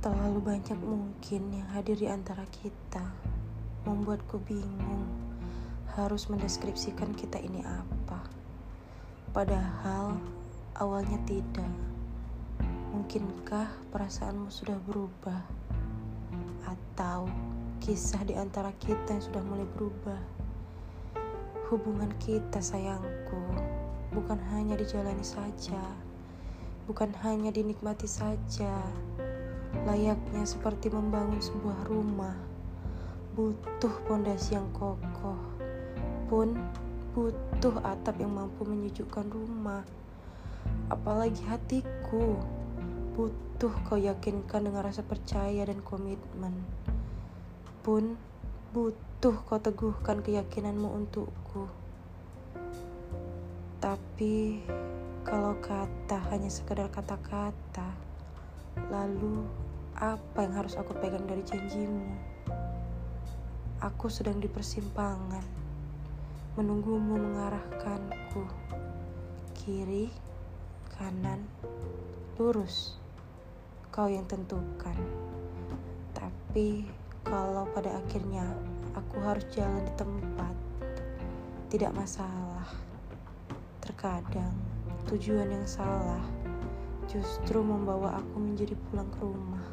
Terlalu banyak mungkin yang hadir di antara kita membuatku bingung harus mendeskripsikan kita ini apa. Padahal awalnya tidak. Mungkinkah perasaanmu sudah berubah? Atau kisah di antara kita yang sudah mulai berubah? Hubungan kita sayangku bukan hanya dijalani saja bukan hanya dinikmati saja, layaknya seperti membangun sebuah rumah, butuh pondasi yang kokoh, pun butuh atap yang mampu menyejukkan rumah. Apalagi hatiku, butuh kau yakinkan dengan rasa percaya dan komitmen. Pun butuh kau teguhkan keyakinanmu untukku. Tapi kalau kata hanya sekedar kata-kata, lalu apa yang harus aku pegang dari janjimu? Aku sedang di persimpangan, menunggumu mengarahkanku. Kiri, kanan, lurus. Kau yang tentukan. Tapi kalau pada akhirnya aku harus jalan di tempat, tidak masalah. Terkadang tujuan yang salah justru membawa aku menjadi pulang ke rumah.